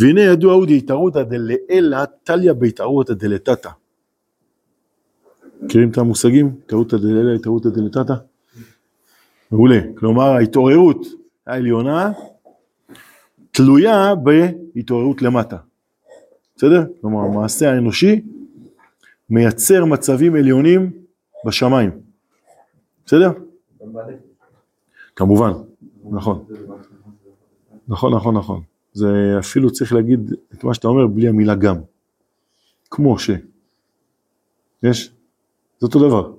והנה ידוע הוא דהתערותא דלעילא טליא בהתערותא דלתתא. מכירים את המושגים? התערותא דלעילא, התערותא דלתתא? מעולה. כלומר ההתעוררות העליונה תלויה בהתעוררות למטה. בסדר? כלומר המעשה האנושי מייצר מצבים עליונים בשמיים. בסדר? כמובן, נכון. נכון, נכון, נכון. זה אפילו צריך להגיד את מה שאתה אומר בלי המילה גם. כמו ש. יש? זה אותו דבר.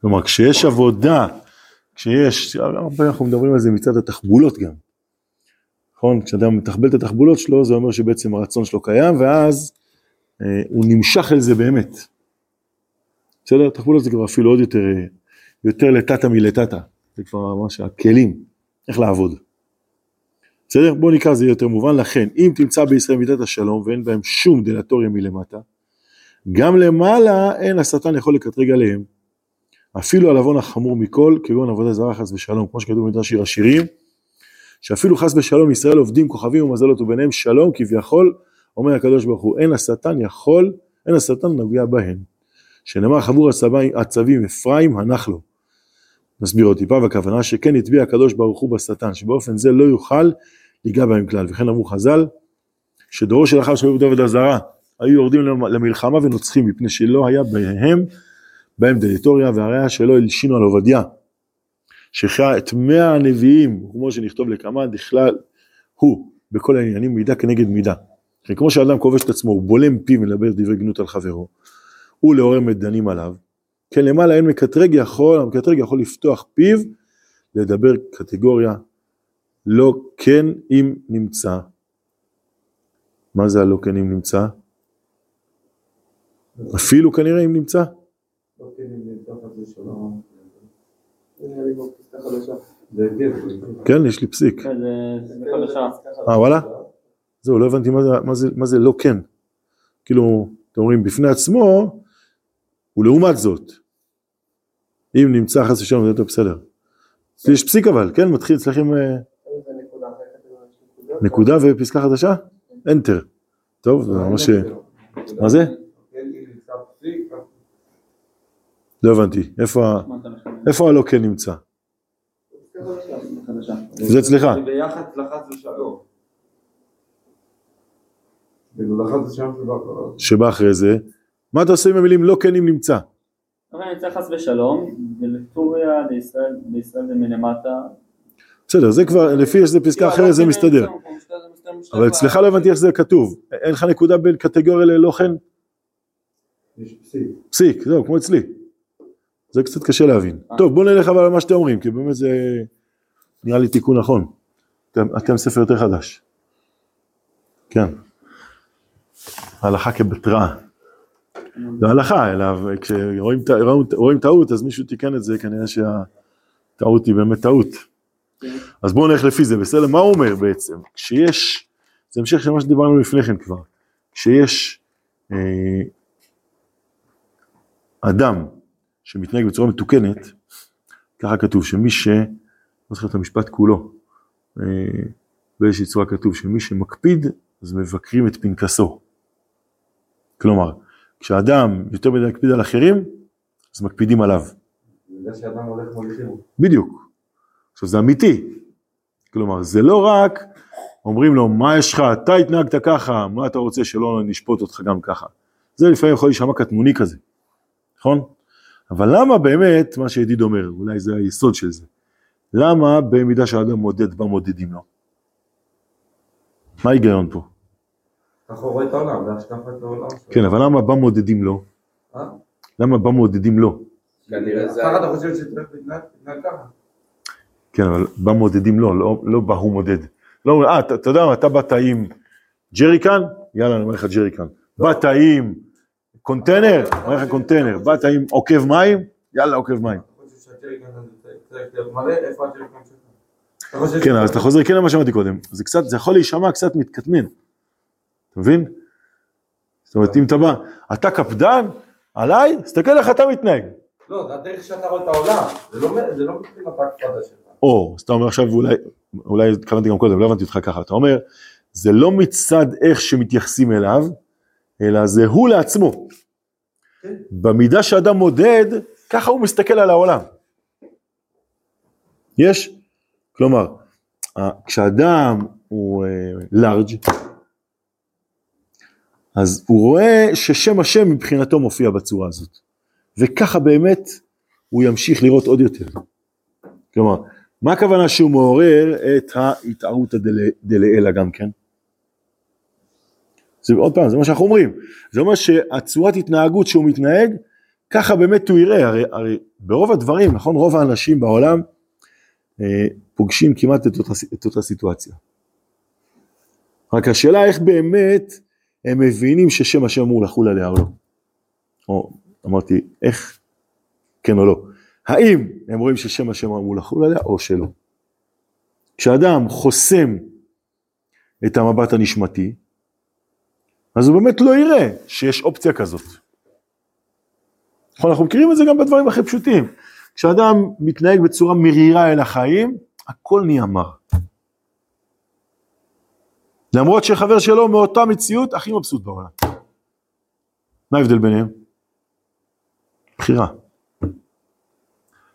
כלומר, כשיש עבודה, כשיש, הרבה אנחנו מדברים על זה מצד התחבולות גם. נכון? כשאדם מתחבל את התחבולות שלו, זה אומר שבעצם הרצון שלו קיים, ואז אה, הוא נמשך אל זה באמת. בסדר? תחבולות זה כבר אפילו עוד יותר, אה, יותר לטאטה מלטאטה. זה כבר ממש הכלים, איך לעבוד. בסדר? בואו נקרא זה יותר מובן, לכן אם תמצא בישראל מידת השלום ואין בהם שום דלטוריה מלמטה, גם למעלה אין השטן יכול לקטרג עליהם. אפילו על עוון החמור מכל, כגון עבודה זרה חס ושלום, כמו שכתוב במדרש שיר השירים, שאפילו חס ושלום ישראל עובדים כוכבים ומזלות וביניהם שלום כביכול, אומר הקדוש ברוך הוא, אין השטן יכול, אין השטן נוגע בהן. שנאמר חבור הצבים אפרים הנח לו. נסביר עוד טיפה, והכוונה שכן הטביע הקדוש ברוך הוא בשטן, שבאופן זה לא יוכל ליגע בהם כלל. וכן אמרו חז"ל, שדורו של אחר שהיו עבודה זרה, היו יורדים למלחמה ונוצחים, מפני שלא היה בהם, בהם דליטוריה, והראיה שלא הלשינו על עובדיה. שהכריע את מאה הנביאים, כמו שנכתוב לקמא, בכלל הוא בכל העניינים מידה כנגד מידה. כמו שאדם כובש את עצמו, הוא בולם פיו ולדבר דברי גנות על חברו, הוא לעורר מדנים עליו, כן למעלה אין מקטרג יכול, המקטרג יכול לפתוח פיו, לדבר קטגוריה לא כן אם נמצא. מה זה הלא כן אם נמצא? אפילו כנראה אם נמצא. כן, יש לי פסיק. אה, וואלה? זהו, לא הבנתי מה זה לא כן. כאילו, אתם אומרים, בפני עצמו, ולעומת זאת, אם נמצא חס ושלום זה יותר בסדר. יש פסיק אבל, כן? מתחיל אצלכם אה, נקודה ופסקה חדשה? אנטר. טוב, זה ממש... מה זה? לא הבנתי, איפה הלא כן נמצא? זה אצלך. ביחד לחץ ושלום. שבא אחרי זה, מה אתה עושה עם המילים לא כן אם נמצא? אבל נמצא חס ושלום, ולטוריה לישראל זה מלמטה. בסדר, זה כבר, לפי איזה פסקה אחרת זה מסתדר. אבל אצלך לא הבנתי איך זה כתוב. אין לך נקודה בין קטגוריה ללא כן? יש פסיק. פסיק, זהו, כמו אצלי. זה קצת קשה להבין. טוב, בוא נלך אבל על מה שאתם אומרים, כי באמת זה נראה לי תיקון נכון. אתם ספר יותר חדש. כן. הלכה כבתראה. לא הלכה, אלא כשרואים טעות אז מישהו תיקן את זה, כנראה שהטעות היא באמת טעות. אז בואו נלך לפי זה, בסדר? מה הוא אומר בעצם? כשיש, זה המשך של מה שדיברנו לפני כן כבר, כשיש אה, אדם שמתנהג בצורה מתוקנת, ככה כתוב שמי ש... לא זוכר את המשפט כולו, אה, באיזושהי צורה כתוב שמי שמקפיד אז מבקרים את פנקסו. כלומר, כשאדם יותר מדי מקפיד על אחרים, אז מקפידים עליו. זה שאדם הולך מוליכים. בדיוק. עכשיו זה אמיתי. כלומר, זה לא רק אומרים לו, מה יש לך, אתה התנהגת ככה, מה אתה רוצה שלא נשפוט אותך גם ככה. זה לפעמים יכול להישמע קטנוני כזה, נכון? אבל למה באמת, מה שידיד אומר, אולי זה היסוד של זה, למה במידה שהאדם מודד, בה מודדים לו? מה ההיגיון פה? ככה הוא רואה את העולם, זה השקפת העולם. כן, אבל למה בה מודדים לו? אה? למה בה מודדים לו? כנראה זה... ככה אתה חושב שצריך להתנהג ככה? כן, אבל בה מודדים לו, לא, לא בה הוא מודד. לא אה, אתה יודע מה, אתה באת עם ג'ריקן? יאללה, אני אומר לך ג'ריקן. באת עם קונטיינר? אני אומר לך קונטיינר. באת עם עוקב מים? יאללה, עוקב מים. כן, אז אתה חוזר כן למה שאמרתי קודם. זה קצת, זה יכול להישמע קצת מתקטמן. מבין? זאת אומרת, אם אתה בא, אתה קפדן עליי, תסתכל איך אתה מתנהג. לא, זה הדרך שאתה רואה את העולם, זה לא זה לא מבחינת ההקפדה שלך. או, אז אתה אומר עכשיו, אולי, אולי התכוונתי גם קודם, לא הבנתי אותך ככה, אתה אומר, זה לא מצד איך שמתייחסים אליו, אלא זה הוא לעצמו. כן. במידה שאדם מודד, ככה הוא מסתכל על העולם. יש? כלומר, כשאדם הוא לארג', אז הוא רואה ששם השם מבחינתו מופיע בצורה הזאת. וככה באמת הוא ימשיך לראות עוד יותר. כלומר, מה הכוונה שהוא מעורר את ההתערותא דל- דלעילא גם כן? זה עוד פעם, זה מה שאנחנו אומרים. זה אומר שהצורת התנהגות שהוא מתנהג, ככה באמת הוא יראה. הרי, הרי ברוב הדברים, נכון, רוב האנשים בעולם אה, פוגשים כמעט את אותה, את אותה סיטואציה. רק השאלה איך באמת הם מבינים ששם השם אמור לחול עליה או לא. או אמרתי, איך, כן או לא. האם הם רואים ששם השם אמור לחול עליה או שלא. כשאדם חוסם את המבט הנשמתי, אז הוא באמת לא יראה שיש אופציה כזאת. נכון, אנחנו מכירים את זה גם בדברים הכי פשוטים. כשאדם מתנהג בצורה מרירה אל החיים, הכל נהיה מר. למרות שחבר שלו מאותה מציאות הכי מבסוט בעולם. מה ההבדל ביניהם? בחירה.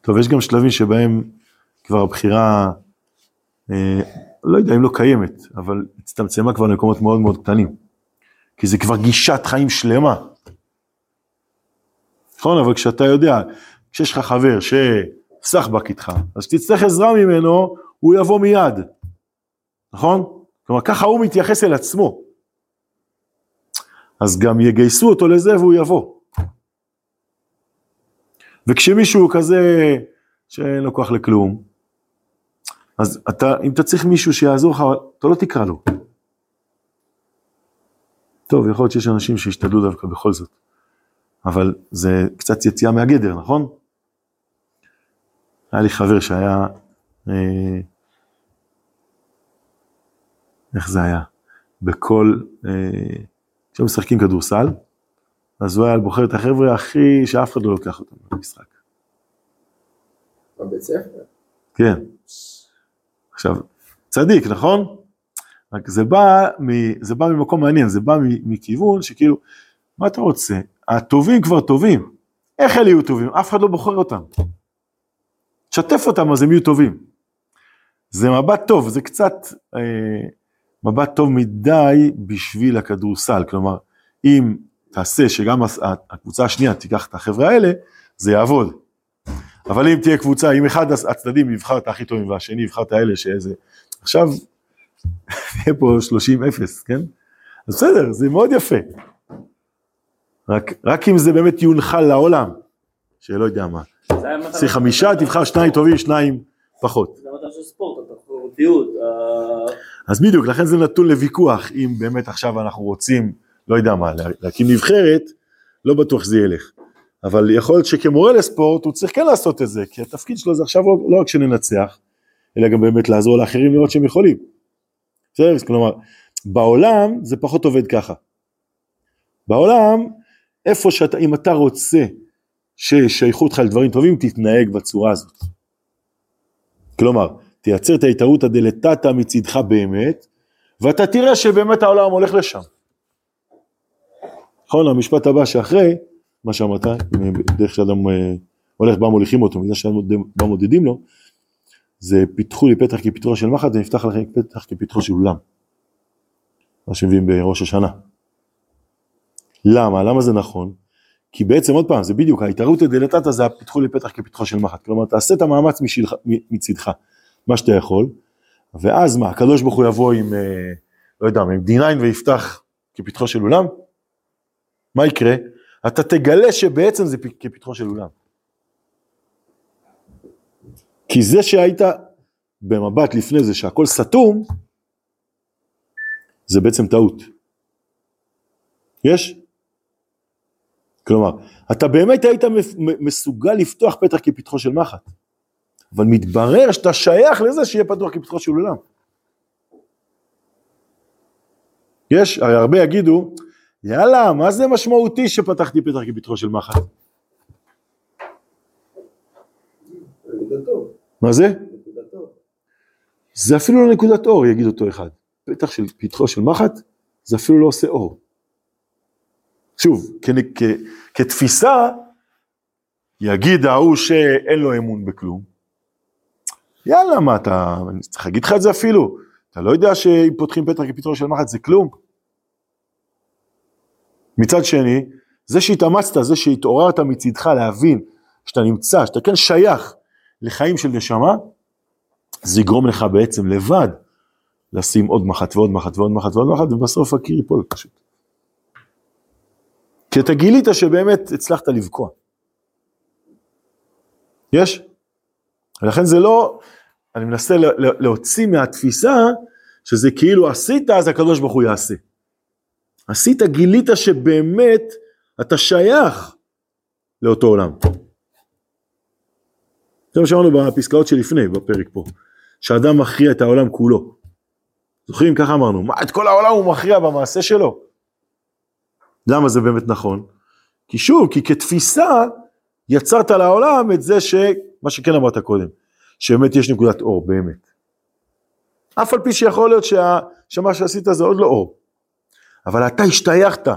טוב, יש גם שלבים שבהם כבר הבחירה, אה, לא יודע אם לא קיימת, אבל הצטמצמה כבר למקומות מאוד מאוד קטנים. כי זה כבר גישת חיים שלמה. נכון, אבל כשאתה יודע, כשיש לך חבר שסחבק איתך, אז כשתצטרך עזרה ממנו, הוא יבוא מיד. נכון? כלומר, ככה הוא מתייחס אל עצמו. אז גם יגייסו אותו לזה והוא יבוא. וכשמישהו כזה שאין לו כוח לכלום, אז אתה, אם אתה צריך מישהו שיעזור לך, אתה לא תקרא לו. טוב, יכול להיות שיש אנשים שישתדלו דווקא בכל זאת, אבל זה קצת יציאה מהגדר, נכון? היה לי חבר שהיה, אה, איך זה היה? בכל, אה, כשהם משחקים כדורסל, אז הוא היה בוחר את החבר'ה הכי, שאף אחד לא לוקח אותם למשחק. בבית ספר? כן. עכשיו, צדיק, נכון? רק זה בא, מ, זה בא ממקום מעניין, זה בא מכיוון שכאילו, מה אתה רוצה? הטובים כבר טובים. איך אלה יהיו טובים? אף אחד לא בוחר אותם. תשתף אותם אז הם יהיו טובים. זה מבט טוב, זה קצת אה, מבט טוב מדי בשביל הכדורסל. כלומר, אם תעשה שגם הקבוצה השנייה תיקח את החבר'ה האלה, זה יעבוד. אבל אם תהיה קבוצה, אם אחד הצדדים יבחר את הכי טובים והשני יבחר את האלה שאיזה... עכשיו, יהיה פה 30-0, כן? אז בסדר, זה מאוד יפה. רק, רק אם זה באמת יונחל לעולם, שלא יודע מה. צריך חמישה, תבחר שניים טובים, שניים פחות. זה המטרה של ספורט, התחרותיות, אז בדיוק, לכן זה נתון לוויכוח, אם באמת עכשיו אנחנו רוצים, לא יודע מה, לה- להקים נבחרת, לא בטוח שזה ילך. אבל יכול להיות שכמורה לספורט הוא צריך כן לעשות את זה, כי התפקיד שלו זה עכשיו לא, לא רק שננצח, אלא גם באמת לעזור לאחרים לראות שהם יכולים. בסדר? כלומר, בעולם זה פחות עובד ככה. בעולם, איפה שאתה, אם אתה רוצה שישייכו אותך לדברים טובים, תתנהג בצורה הזאת. כלומר, תייצר את ההתערותא דלתתא מצידך באמת, ואתה תראה שבאמת העולם הולך לשם. נכון, המשפט הבא שאחרי, מה שאמרת, דרך שאדם אה, הולך בה מוליכים אותו, מזה שאדם בה מודדים לו, זה פיתחו לי פתח כפתחו של מחט ונפתח לכם פתח כפתחו של אולם. מה שמביאים בראש השנה. למה? למה זה נכון? כי בעצם עוד פעם, זה בדיוק, ההתערותא דלתתא זה הפיתחו לי פתח כפתחו של מחט. כלומר, תעשה את המאמץ משלך, מצידך, מה שאתה יכול, ואז מה, הקדוש ברוך הוא יבוא עם, אה, לא יודע, עם D9 ויפתח כפתחו של אולם? מה יקרה? אתה תגלה שבעצם זה כפתחו של אולם. כי זה שהיית במבט לפני זה שהכל סתום, זה בעצם טעות. יש? כלומר, אתה באמת היית מסוגל לפתוח פתח כפתחו של מחט, אבל מתברר שאתה שייך לזה שיהיה פתוח כפתחו של עולם. יש, הרי הרבה יגידו, יאללה, מה זה משמעותי שפתחתי פתח כפתחו של מחט? נקודתו, מה זה? זה אפילו לא נקודת אור, יגיד אותו אחד. הפתח של פתחו של מחט, זה אפילו לא עושה אור. שוב, כ, כ, כתפיסה, יגיד ההוא שאין לו אמון בכלום. יאללה, מה אתה, אני צריך להגיד לך את זה אפילו. אתה לא יודע שאם פותחים פתח כפתחו של מחט זה כלום? מצד שני, זה שהתאמצת, זה שהתעוררת מצידך להבין שאתה נמצא, שאתה כן שייך לחיים של נשמה, זה יגרום לך בעצם לבד לשים עוד מחט ועוד מחט ועוד מחט ועוד מחט, ובסוף הקיר ייפול פשוט. כי אתה גילית שבאמת הצלחת לבקוע. יש? ולכן זה לא, אני מנסה להוציא מהתפיסה שזה כאילו עשית אז הקדוש ברוך הוא יעשה. עשית, גילית שבאמת אתה שייך לאותו עולם. זה מה שאמרנו בפסקאות שלפני, בפרק פה, שאדם מכריע את העולם כולו. זוכרים? ככה אמרנו, מה, את כל העולם הוא מכריע במעשה שלו? למה זה באמת נכון? כי שוב, כי כתפיסה יצרת לעולם את זה ש... מה שכן אמרת קודם, שבאמת יש נקודת אור, באמת. אף על פי שיכול להיות שה... שמה שעשית זה עוד לא אור. אבל אתה השתייכת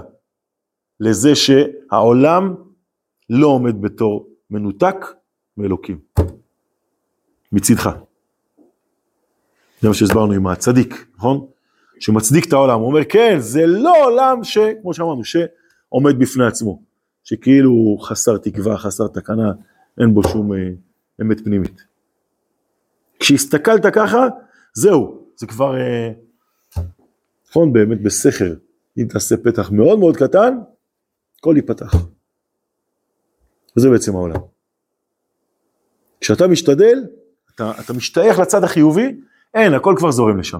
לזה שהעולם לא עומד בתור מנותק מאלוקים. מצידך. זה מה שהסברנו עם הצדיק, נכון? שמצדיק את העולם, הוא אומר כן, זה לא עולם ש... כמו שאמרנו, שעומד בפני עצמו, שכאילו הוא חסר תקווה, חסר תקנה, אין בו שום אה, אמת פנימית. כשהסתכלת ככה, זהו, זה כבר, אה, נכון, באמת בסכר, אם תעשה פתח מאוד מאוד קטן, הכל ייפתח. וזה בעצם העולם. כשאתה משתדל, אתה, אתה משתייך לצד החיובי, אין, הכל כבר זורם לשם.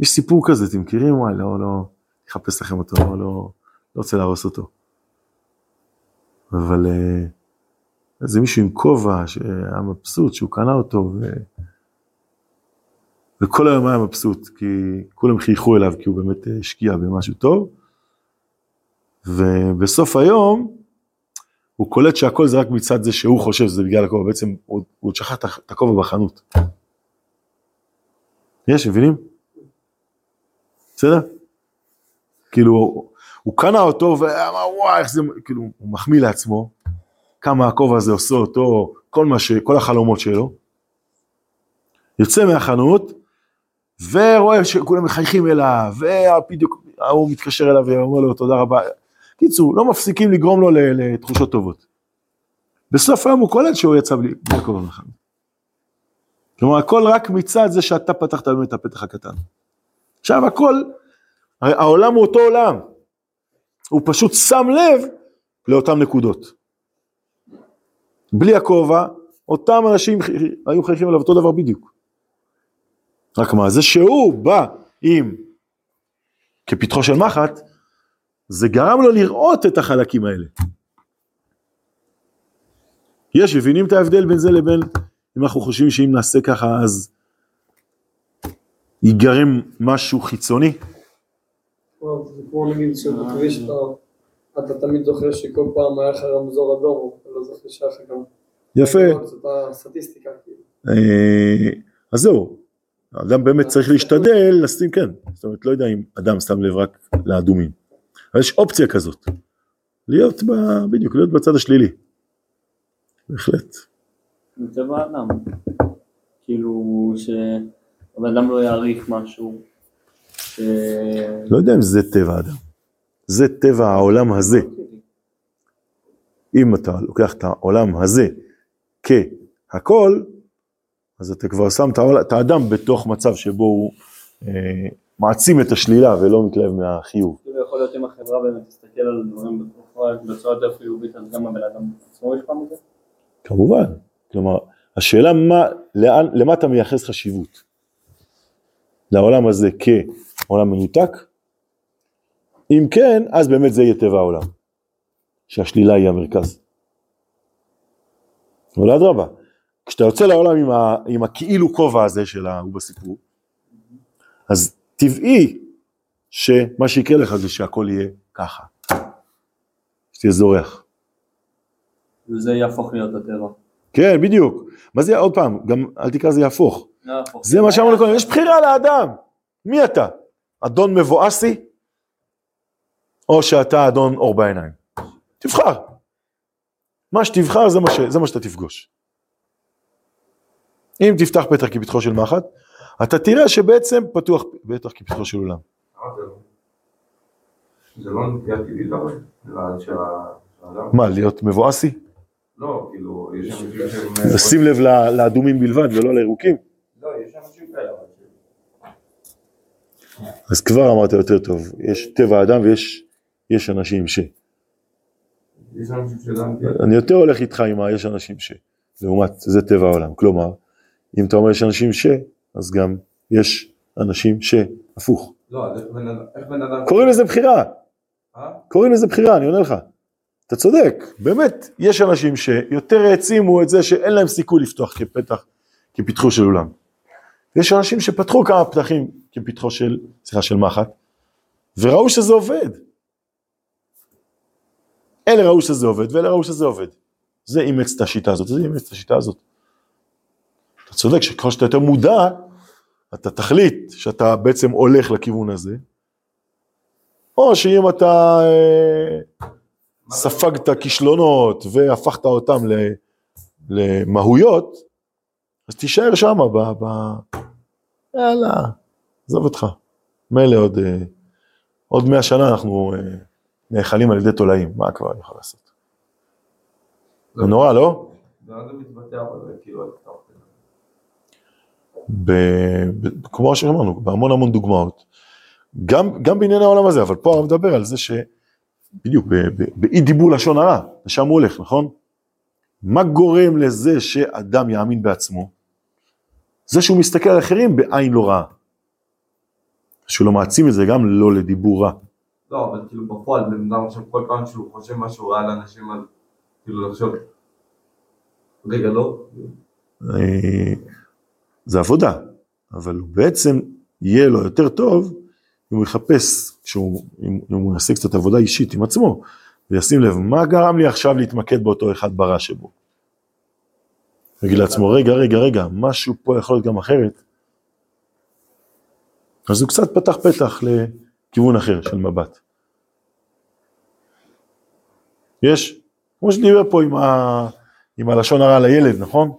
יש סיפור כזה, אתם מכירים? וואי, לא, לא, אחפש לכם אותו, לא, לא, לא רוצה להרוס אותו. אבל אה, איזה מישהו עם כובע שהיה מבסוט שהוא קנה אותו, ו... וכל היום היה מבסוט, כי כולם חייכו אליו, כי הוא באמת אה, השקיע במשהו טוב. ובסוף היום, הוא קולט שהכל זה רק מצד זה שהוא חושב שזה בגלל הכובע, בעצם הוא, הוא שכח את הכובע בחנות. יש, מבינים? בסדר? כאילו, הוא קנה אותו ואמר וואי איך זה, כאילו, הוא מחמיא לעצמו, כמה הכובע הזה עושה אותו, כל מה ש... כל החלומות שלו. יוצא מהחנות, ורואה שכולם מחייכים אליו, ובדיוק ההוא מתקשר אליו ואומר לו תודה רבה. קיצור, לא מפסיקים לגרום לו לתחושות טובות. בסוף היום הוא קולט שהוא יצא בלי הכובע מהחנות. כלומר, הכל רק מצד זה שאתה פתחת באמת את הפתח הקטן. עכשיו הכל, העולם הוא אותו עולם, הוא פשוט שם לב לאותן נקודות. בלי הכובע, אותם אנשים היו חייכים עליו אותו דבר בדיוק. רק מה, זה שהוא בא עם, כפתחו של מחט, זה גרם לו לראות את החלקים האלה. יש, מבינים את ההבדל בין זה לבין, אם אנחנו חושבים שאם נעשה ככה אז ייגרם משהו חיצוני? זה כמו נגיד שבכביש אתה תמיד זוכר שכל פעם היה לך רמזור אדום, אתה לא זוכר שהיה לך גם... יפה. זאת הסטטיסטיקה כאילו. אה, אז זהו, האדם באמת צריך להשתדל לשים, כן, זאת אומרת, לא יודע אם אדם שם לב רק לאדומים, אבל יש אופציה כזאת, להיות ב... בדיוק, להיות בצד השלילי, בהחלט. זה טבע האדם, כאילו שהבן אדם לא יעריך משהו. ש... לא יודע אם זה טבע האדם, זה טבע העולם הזה. אם אתה לוקח את העולם הזה כהכל, אז אתה כבר שם את האדם בתוך מצב שבו הוא אה, מעצים את השלילה ולא מתלהב מהחיוב. כאילו יכול להיות אם החברה באמת תסתכל על דברים בצורה יותר חיובית, אז גם הבן אדם עצמו ישפע מזה? כמובן, כלומר, השאלה מה, לאן, למה אתה מייחס חשיבות? לעולם הזה כעולם מנותק? אם כן, אז באמת זה יהיה טבע העולם, שהשלילה היא המרכז. אבל אדרבה, כשאתה יוצא לעולם עם, ה, עם הכאילו כובע הזה של ההוא בסיפור, אז טבעי שמה שיקרה לך זה שהכל יהיה ככה, שתהיה זורח. וזה יהפוך להיות הטבע. כן, בדיוק. מה זה, עוד פעם, גם אל תקרא זה יהפוך. יהפוך. זה מה שאמרנו קודם, יש בחירה לאדם. מי אתה? אדון מבואסי? או שאתה אדון אור בעיניים? תבחר. מה שתבחר זה מה, ש... זה מה שאתה תפגוש. אם תפתח פתח כפתחו של מחט, אתה תראה שבעצם פתוח פתח כפתחו של עולם. זה לא- לא נטייה טבעית הרי, אלא של האדם. מה, להיות מבואסי? לא, כאילו, יש. שים לב לאדומים בלבד ולא לירוקים. לא, יש אנשים כאלה. אבל ש- אז כבר אמרת יותר טוב, יש טבע אדם ויש יש אנשים ש... שגם... אני יותר הולך איתך עם ה- יש אנשים ש... לעומת זה טבע העולם. כלומר, אם אתה אומר יש אנשים ש... אז גם יש אנשים ש... הפוך. לא, אז איך בן אדם... איך בן אדם... קוראים לזה בחירה. אה? קוראים לזה בחירה, אני עונה לך. אתה צודק, באמת, יש אנשים שיותר העצימו את זה שאין להם סיכוי לפתוח כפתח, כפתחו של אולם. יש אנשים שפתחו כמה פתחים כפתחו של, סליחה, של מחט, וראו שזה עובד. אלה ראו שזה עובד ואלה ראו שזה עובד. זה אימץ את השיטה הזאת, זה אימץ את השיטה הזאת. אתה צודק שככל שאתה יותר מודע, אתה תחליט שאתה בעצם הולך לכיוון הזה, או שאם אתה אה, ספגת כישלונות והפכת אותם למהויות, אז תישאר שם, ב... ב... יאללה, עזוב אותך. מילא עוד, אה, עוד מאה שנה אנחנו אה, נאכלים על ידי תולעים, מה כבר אני יכול לעשות? זה נורא, לא? זה לא זה כאילו... כמו שאמרנו, בהמון המון דוגמאות. גם, גם בענייני העולם הזה, אבל פה הרב מדבר על זה שבדיוק, ב- ב- באי דיבור לשון הרע, לשם הוא הולך, נכון? מה גורם לזה שאדם יאמין בעצמו? זה שהוא מסתכל על אחרים בעין לא רעה. שהוא לא מעצים את זה גם לא לדיבור רע. לא, אבל כאילו בפועל, בן אדם עכשיו כל פעם שהוא חושב משהו רע לאנשים, אז כאילו לחשוב, רגע, לא? אה, זה עבודה, אבל הוא בעצם יהיה לו יותר טוב אם הוא יחפש, כשהוא, אם, אם הוא יעשה קצת עבודה אישית עם עצמו, וישים לב מה גרם לי עכשיו להתמקד באותו אחד ברע שבו. יגיד לעצמו, רגע, רגע, רגע, משהו פה יכול להיות גם אחרת. אז הוא קצת פתח פתח לכיוון אחר של מבט. יש, כמו שדיבר פה עם, ה, עם הלשון הרע לילד, נכון?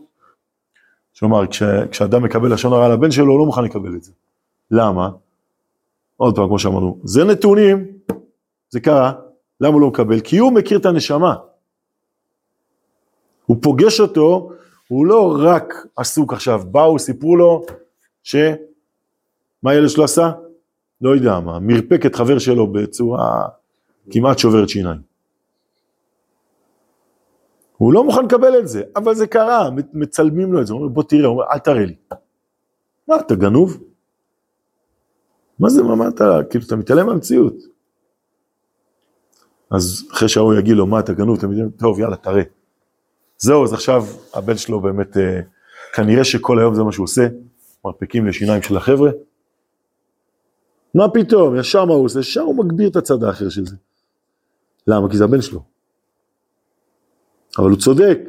כלומר, כש, כשאדם מקבל לשון הרע לבן שלו, הוא לא מוכן לקבל את זה. למה? עוד פעם, כמו שאמרנו, זה נתונים, זה קרה, למה הוא לא מקבל? כי הוא מכיר את הנשמה. הוא פוגש אותו, הוא לא רק עסוק עכשיו, באו, סיפרו לו, ש... מה הילד שלו עשה? לא יודע מה, מרפק את חבר שלו בצורה כמעט שוברת שיניים. הוא לא מוכן לקבל את זה, אבל זה קרה, מצלמים לו את זה, הוא אומר בוא תראה, הוא אומר אל תראה לי. מה, אתה גנוב? מה זה, מה, אתה, כאילו אתה מתעלם מהמציאות. אז אחרי שההוא יגיד לו מה אתה גנוב, אתם יודעים, טוב יאללה תראה. זהו, אז עכשיו הבן שלו באמת, אה, כנראה שכל היום זה מה שהוא עושה, מרפקים לשיניים של החבר'ה. מה פתאום, ישר מה הוא עושה? ישר הוא מגביר את הצד האחר של זה. למה? כי זה הבן שלו. אבל הוא צודק,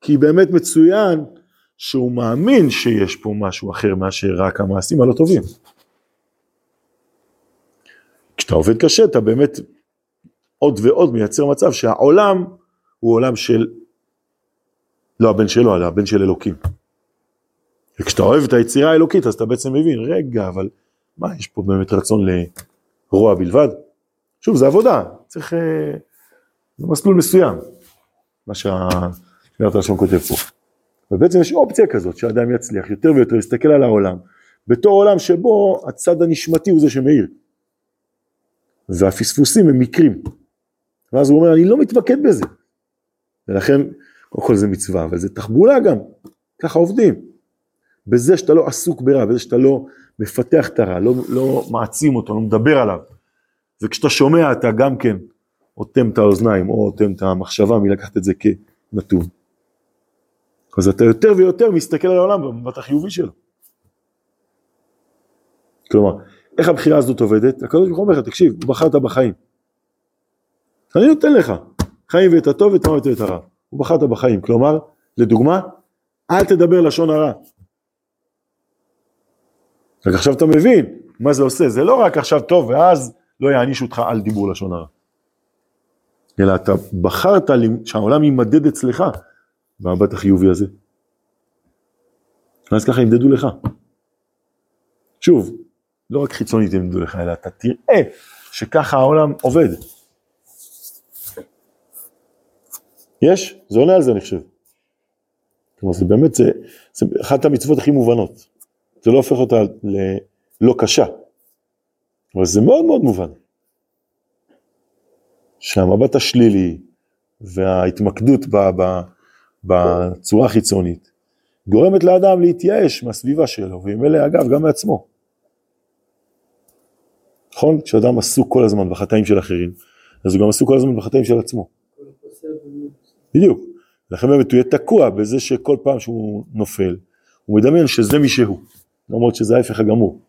כי באמת מצוין שהוא מאמין שיש פה משהו אחר מאשר רק המעשים הלא טובים. כשאתה עובד קשה אתה באמת עוד ועוד מייצר מצב שהעולם הוא עולם של, לא הבן שלו, אלא הבן של אלוקים. וכשאתה אוהב את היצירה האלוקית אז אתה בעצם מבין, רגע, אבל מה, יש פה באמת רצון לרוע בלבד? שוב, זה עבודה, צריך, אה, זה מסלול מסוים. מה שהשמירת הלשון כותב פה. ובעצם יש אופציה כזאת שאדם יצליח יותר ויותר להסתכל על העולם בתור עולם שבו הצד הנשמתי הוא זה שמאיר. והפספוסים הם מקרים. ואז הוא אומר אני לא מתמקד בזה. ולכן קודם כל זה מצווה אבל זה תחבולה גם, ככה עובדים. בזה שאתה לא עסוק ברע, בזה שאתה לא מפתח את הרע, לא, לא מעצים אותו, לא מדבר עליו. וכשאתה שומע אתה גם כן אוטם את האוזניים או אוטם את המחשבה מלקחת את זה כנתון. אז אתה יותר ויותר מסתכל על העולם במבט החיובי שלו. כלומר, איך הבחירה הזאת עובדת? הקדוש ברוך הוא אומר לך, תקשיב, הוא בחרת בחיים. אני נותן לך חיים ואת הטוב ואת המוות ואת הרע. הוא בחרת בחיים, כלומר, לדוגמה, אל תדבר לשון הרע. רק עכשיו אתה מבין מה זה עושה, זה לא רק עכשיו טוב ואז לא יענישו אותך על דיבור לשון הרע. אלא אתה בחרת שהעולם יימדד אצלך במבט החיובי הזה. ואז ככה ימדדו לך. שוב, לא רק חיצונית ימדדו לך, אלא אתה תראה שככה העולם עובד. יש? זה עונה על זה אני חושב. כלומר זה באמת, זה, זה אחת המצוות הכי מובנות. זה לא הופך אותה ללא קשה, אבל זה מאוד מאוד מובן. שהמבט השלילי וההתמקדות בצורה החיצונית גורמת לאדם להתייאש מהסביבה שלו, ועם אלה אגב גם מעצמו. נכון? כשאדם עסוק כל הזמן בחטאים של אחרים, אז הוא גם עסוק כל הזמן בחטאים של עצמו. בדיוק. לכן באמת הוא יהיה תקוע בזה שכל פעם שהוא נופל, הוא מדמיין שזה מי שהוא, למרות שזה ההפך הגמור.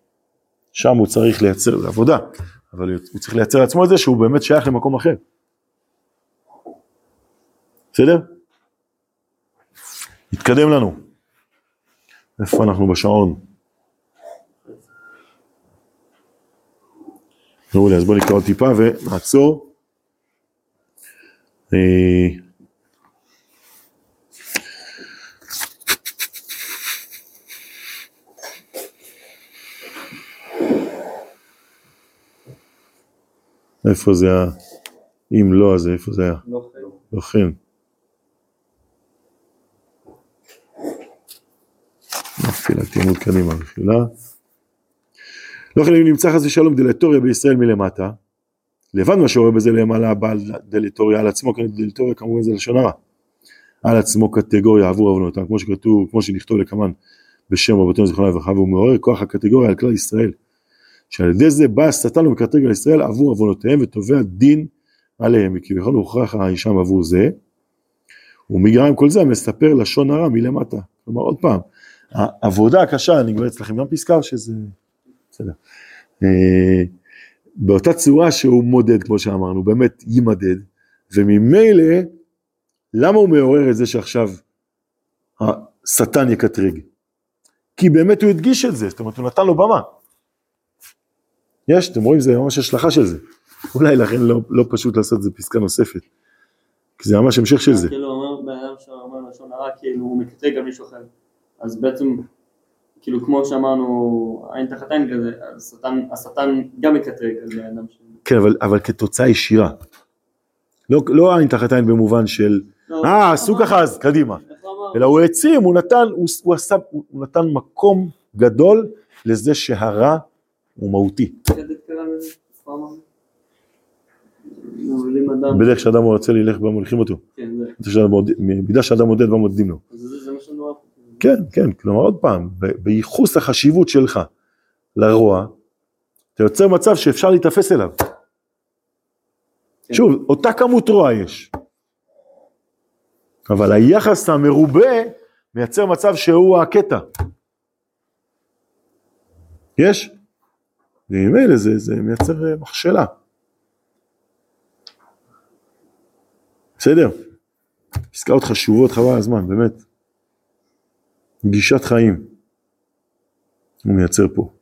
שם הוא צריך לייצר עבודה, אבל הוא צריך לייצר לעצמו את זה שהוא באמת שייך למקום אחר. בסדר? נתקדם לנו. איפה אנחנו בשעון? מעולה, אז בואו נקרא עוד טיפה ונעצור. אה, איפה זה היה? אם לא, אז איפה זה היה? לא חייב. לא כן. נפילתי עמוד קדימה מחילה. לא כן אם נמצא חס ושלום דלטוריה בישראל מלמטה, לבד מה שרואה בזה למעלה בעל דלטוריה על עצמו, כן דלטוריה כמובן זה לשון הרע, על עצמו קטגוריה עבור עוונותם, כמו שכתוב, כמו שנכתוב לקמן בשם רבותינו זיכרונה לברכה, והוא מעורר כוח הקטגוריה על כלל ישראל, שעל ידי זה בא השטן ומקטרג על ישראל עבור עוונותיהם ותובע דין עליהם, וכביכול הוכרח האישם עבור זה, ומגרע עם כל זה המספר לשון הרע מלמטה. כלומר עוד פעם, העבודה הקשה, אני כבר אצלכם גם פסקה שזה... בסדר. אה, באותה צורה שהוא מודד, כמו שאמרנו, באמת יימדד, וממילא, למה הוא מעורר את זה שעכשיו השטן יקטרג? כי באמת הוא הדגיש את זה, זאת אומרת הוא נתן לו במה. יש, אתם רואים, זה ממש השלכה של זה. אולי לכן לא, לא פשוט לעשות את זה פסקה נוספת. כי זה ממש המשך של זה. כאילו אומר בן אדם שאומר לשון הרע, כאילו הוא מקטרג על מישהו אחר. אז בעצם, כאילו כמו שאמרנו, עין תחת עין כזה, השטן, השטן גם מקטרג על בן אדם ש... כן, אבל, אבל כתוצאה ישירה. לא, לא עין תחת עין במובן של, לא, אה, איך עשו? ככה אז קדימה. אלא הוא העצים, הוא נתן, הוא, הוא, עשה, הוא נתן מקום גדול לזה שהרע הוא מהותי. בדרך שאדם רוצה ללך בה מוליכים אותו. כן, זה, זה שאדם מודד בה מודדים לו. כן, כן, כלומר עוד פעם, בייחוס החשיבות שלך לרוע, אתה יוצר מצב שאפשר להיתפס אליו. כן. שוב, אותה כמות רוע יש. אבל היחס המרובה מייצר מצב שהוא הקטע. יש? וממילא זה, זה מייצר אה, מכשלה. בסדר? פסקאות חשובות חבל על הזמן, באמת. גישת חיים. הוא מייצר פה.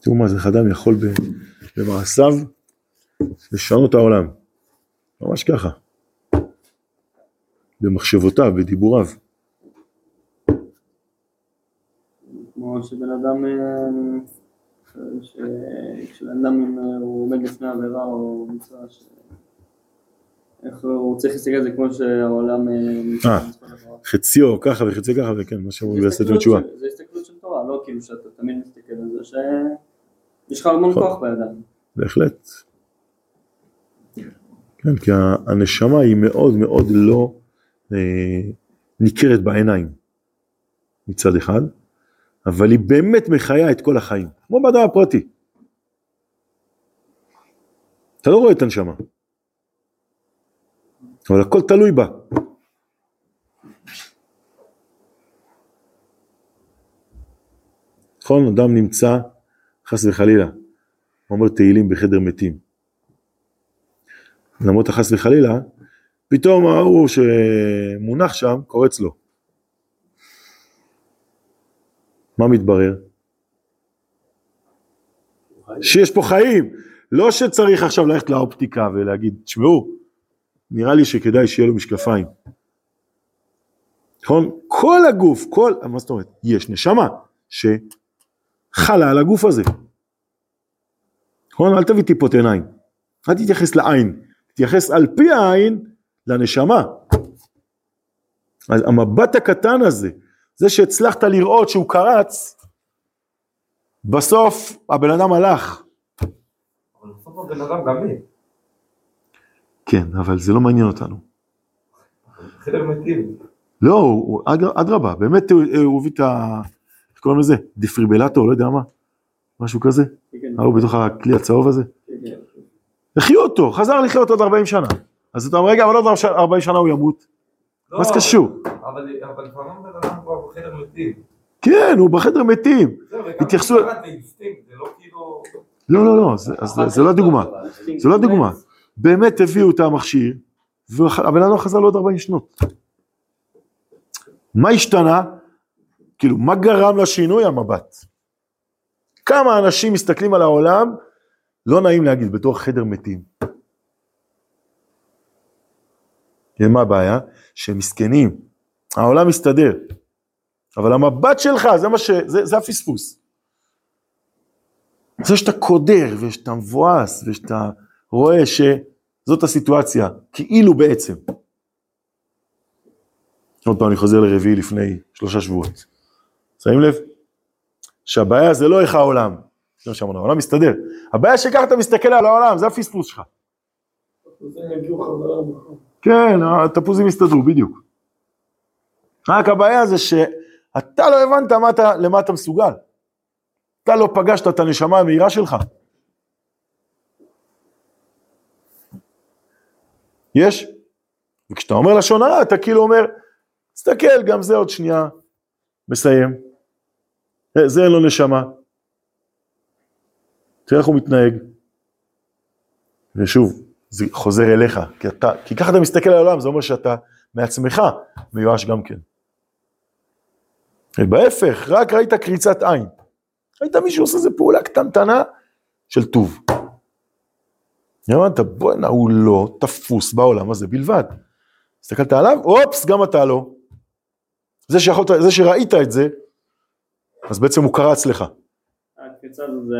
תראו מה זה, איך אדם יכול במעשיו לשנות את העולם. ממש ככה. במחשבותיו, בדיבוריו. כמו שבן אדם, אה, כשבן אדם אה, הוא עומד לפני עבירה או מצווה, ש- איך הוא צריך להסתכל על זה כמו שהעולם אה, אה. חציו ככה וחציו ככה, וכן, מה הסתכלות התשובה. של- זה הסתכלות של תורה, לא כאילו שאתה תמיד מסתכל על זה, שיש לך המון נכון. כוח בידיים. בהחלט. כן, כי הנשמה היא מאוד מאוד לא אה, ניכרת בעיניים מצד אחד, אבל היא באמת מחיה את כל החיים, כמו באדם הפרטי. אתה לא רואה את הנשמה, אבל הכל תלוי בה. נכון, אדם נמצא, חס וחלילה, אומר תהילים בחדר מתים. למרות החס וחלילה, פתאום ההוא שמונח שם קורץ לו. מה מתברר? שיש פה חיים. לא שצריך עכשיו ללכת לאופטיקה ולהגיד, תשמעו, נראה לי שכדאי שיהיה לו משקפיים. נכון? כל הגוף, כל, מה זאת אומרת? יש נשמה שחלה על הגוף הזה. נכון? אל תביא טיפות עיניים. אל תתייחס לעין, תתייחס על פי העין לנשמה. אז המבט הקטן הזה, זה שהצלחת לראות שהוא קרץ, בסוף הבן אדם הלך. אבל בסוף הבן אדם גם מת. כן, אבל זה לא מעניין אותנו. חלק מתים. לא, אדרבה, באמת הוא הביא את ה... איך קוראים לזה? דפיברילטור, לא יודע מה, משהו כזה, כן, כן, ההוא בתוך הכלי הצהוב הזה. כן. החיו אותו, חזר לחיות עוד 40 שנה. אז אתה אומר, רגע, אבל עוד 40 שנה הוא ימות, לא, מה זה קשור? אבל אבל לפעמים בן אדם בחדר מתים. כן, הוא בחדר מתים. התייחסו- זה לא כאילו... לא, לא, לא, זה- לא דוגמה. זה לא דוגמה. באמת הביאו את המכשיר, והבן אדם חזר לעוד 40 שנות. מה השתנה? כאילו, מה גרם לשינוי? המבט. כמה אנשים מסתכלים על העולם, לא נעים להגיד, בתור חדר מתים. מה הבעיה? שהם מסכנים, העולם מסתדר, אבל המבט שלך, זה מה ש... זה, זה הפספוס. זה שאתה קודר, ושאתה מבואס, ושאתה רואה שזאת הסיטואציה, כאילו בעצם. עוד פעם אני חוזר לרביעי לפני שלושה שבועות. שמים לב? שהבעיה זה לא איך העולם, זה מה שאמרנו, העולם מסתדר. הבעיה שככה אתה מסתכל על העולם, זה הפספוס שלך. כן, התפוזים יסתדרו, בדיוק. רק הבעיה זה שאתה לא הבנת מה אתה, למה אתה מסוגל. אתה לא פגשת את הנשמה המהירה שלך. יש? וכשאתה אומר לשון הרע, אתה כאילו אומר, תסתכל, גם זה עוד שנייה, מסיים. אה, זה אין לו נשמה. תראה איך הוא מתנהג. ושוב, זה חוזר אליך, כי, אתה, כי ככה אתה מסתכל על העולם, זה אומר שאתה מעצמך מיואש גם כן. בהפך, רק ראית קריצת עין. ראית מישהו עושה איזה פעולה קטנטנה של טוב. אמרת, בואנה, הוא לא תפוס בעולם הזה בלבד. הסתכלת עליו, אופס, גם אתה לא. זה, שיכולת, זה שראית את זה, אז בעצם הוא קרץ לך. הקפיצה הזו זה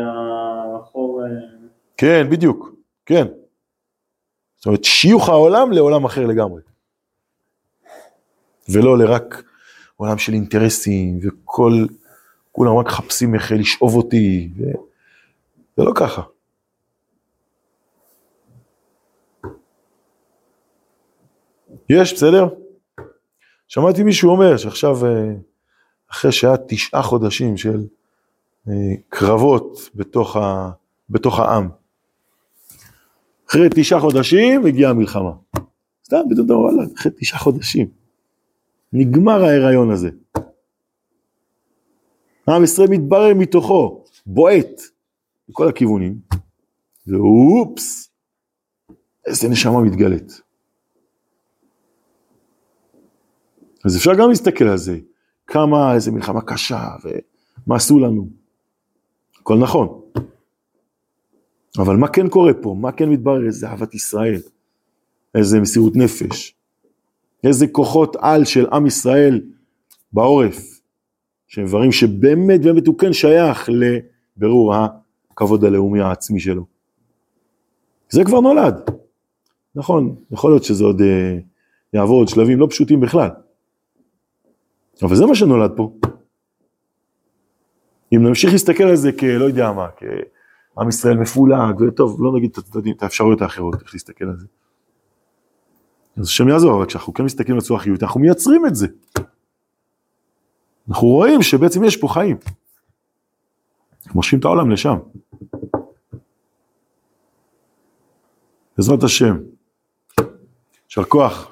החור, אה, כן, בדיוק, כן. זאת אומרת, שיוך העולם לעולם אחר לגמרי. ולא לרק עולם של אינטרסים, וכל, כולם רק מחפשים איך לשאוב אותי, ו... זה לא ככה. יש, בסדר? שמעתי מישהו אומר שעכשיו, אה, אחרי שהיה תשעה חודשים של אה, קרבות בתוך, ה, בתוך העם, אחרי תשעה חודשים הגיעה המלחמה. סתם, פתאום אתה אומר, וואלה, אחרי תשעה חודשים. נגמר ההיריון הזה. עם ישראל מתברר מתוכו, בועט, מכל הכיוונים, ואופס, איזה נשמה מתגלית. אז אפשר גם להסתכל על זה, כמה, איזה מלחמה קשה, ומה עשו לנו. הכל נכון. אבל מה כן קורה פה? מה כן מתברר? איזה אהבת ישראל, איזה מסירות נפש, איזה כוחות על של עם ישראל בעורף, שהם דברים שבאמת באמת הוא כן שייך לבירור הכבוד הלאומי העצמי שלו. זה כבר נולד. נכון, יכול להיות שזה עוד אה, יעבור עוד שלבים לא פשוטים בכלל. אבל זה מה שנולד פה. אם נמשיך להסתכל על זה כלא יודע מה, כעם ישראל מפולג, וטוב, לא נגיד את האפשרויות האחרות, איך להסתכל על זה. אז השם יעזור, אבל כשאנחנו כן מסתכלים בצורה חיובית, אנחנו מייצרים את זה. אנחנו רואים שבעצם יש פה חיים. אנחנו מושכים את העולם לשם. בעזרת השם. יישר כוח.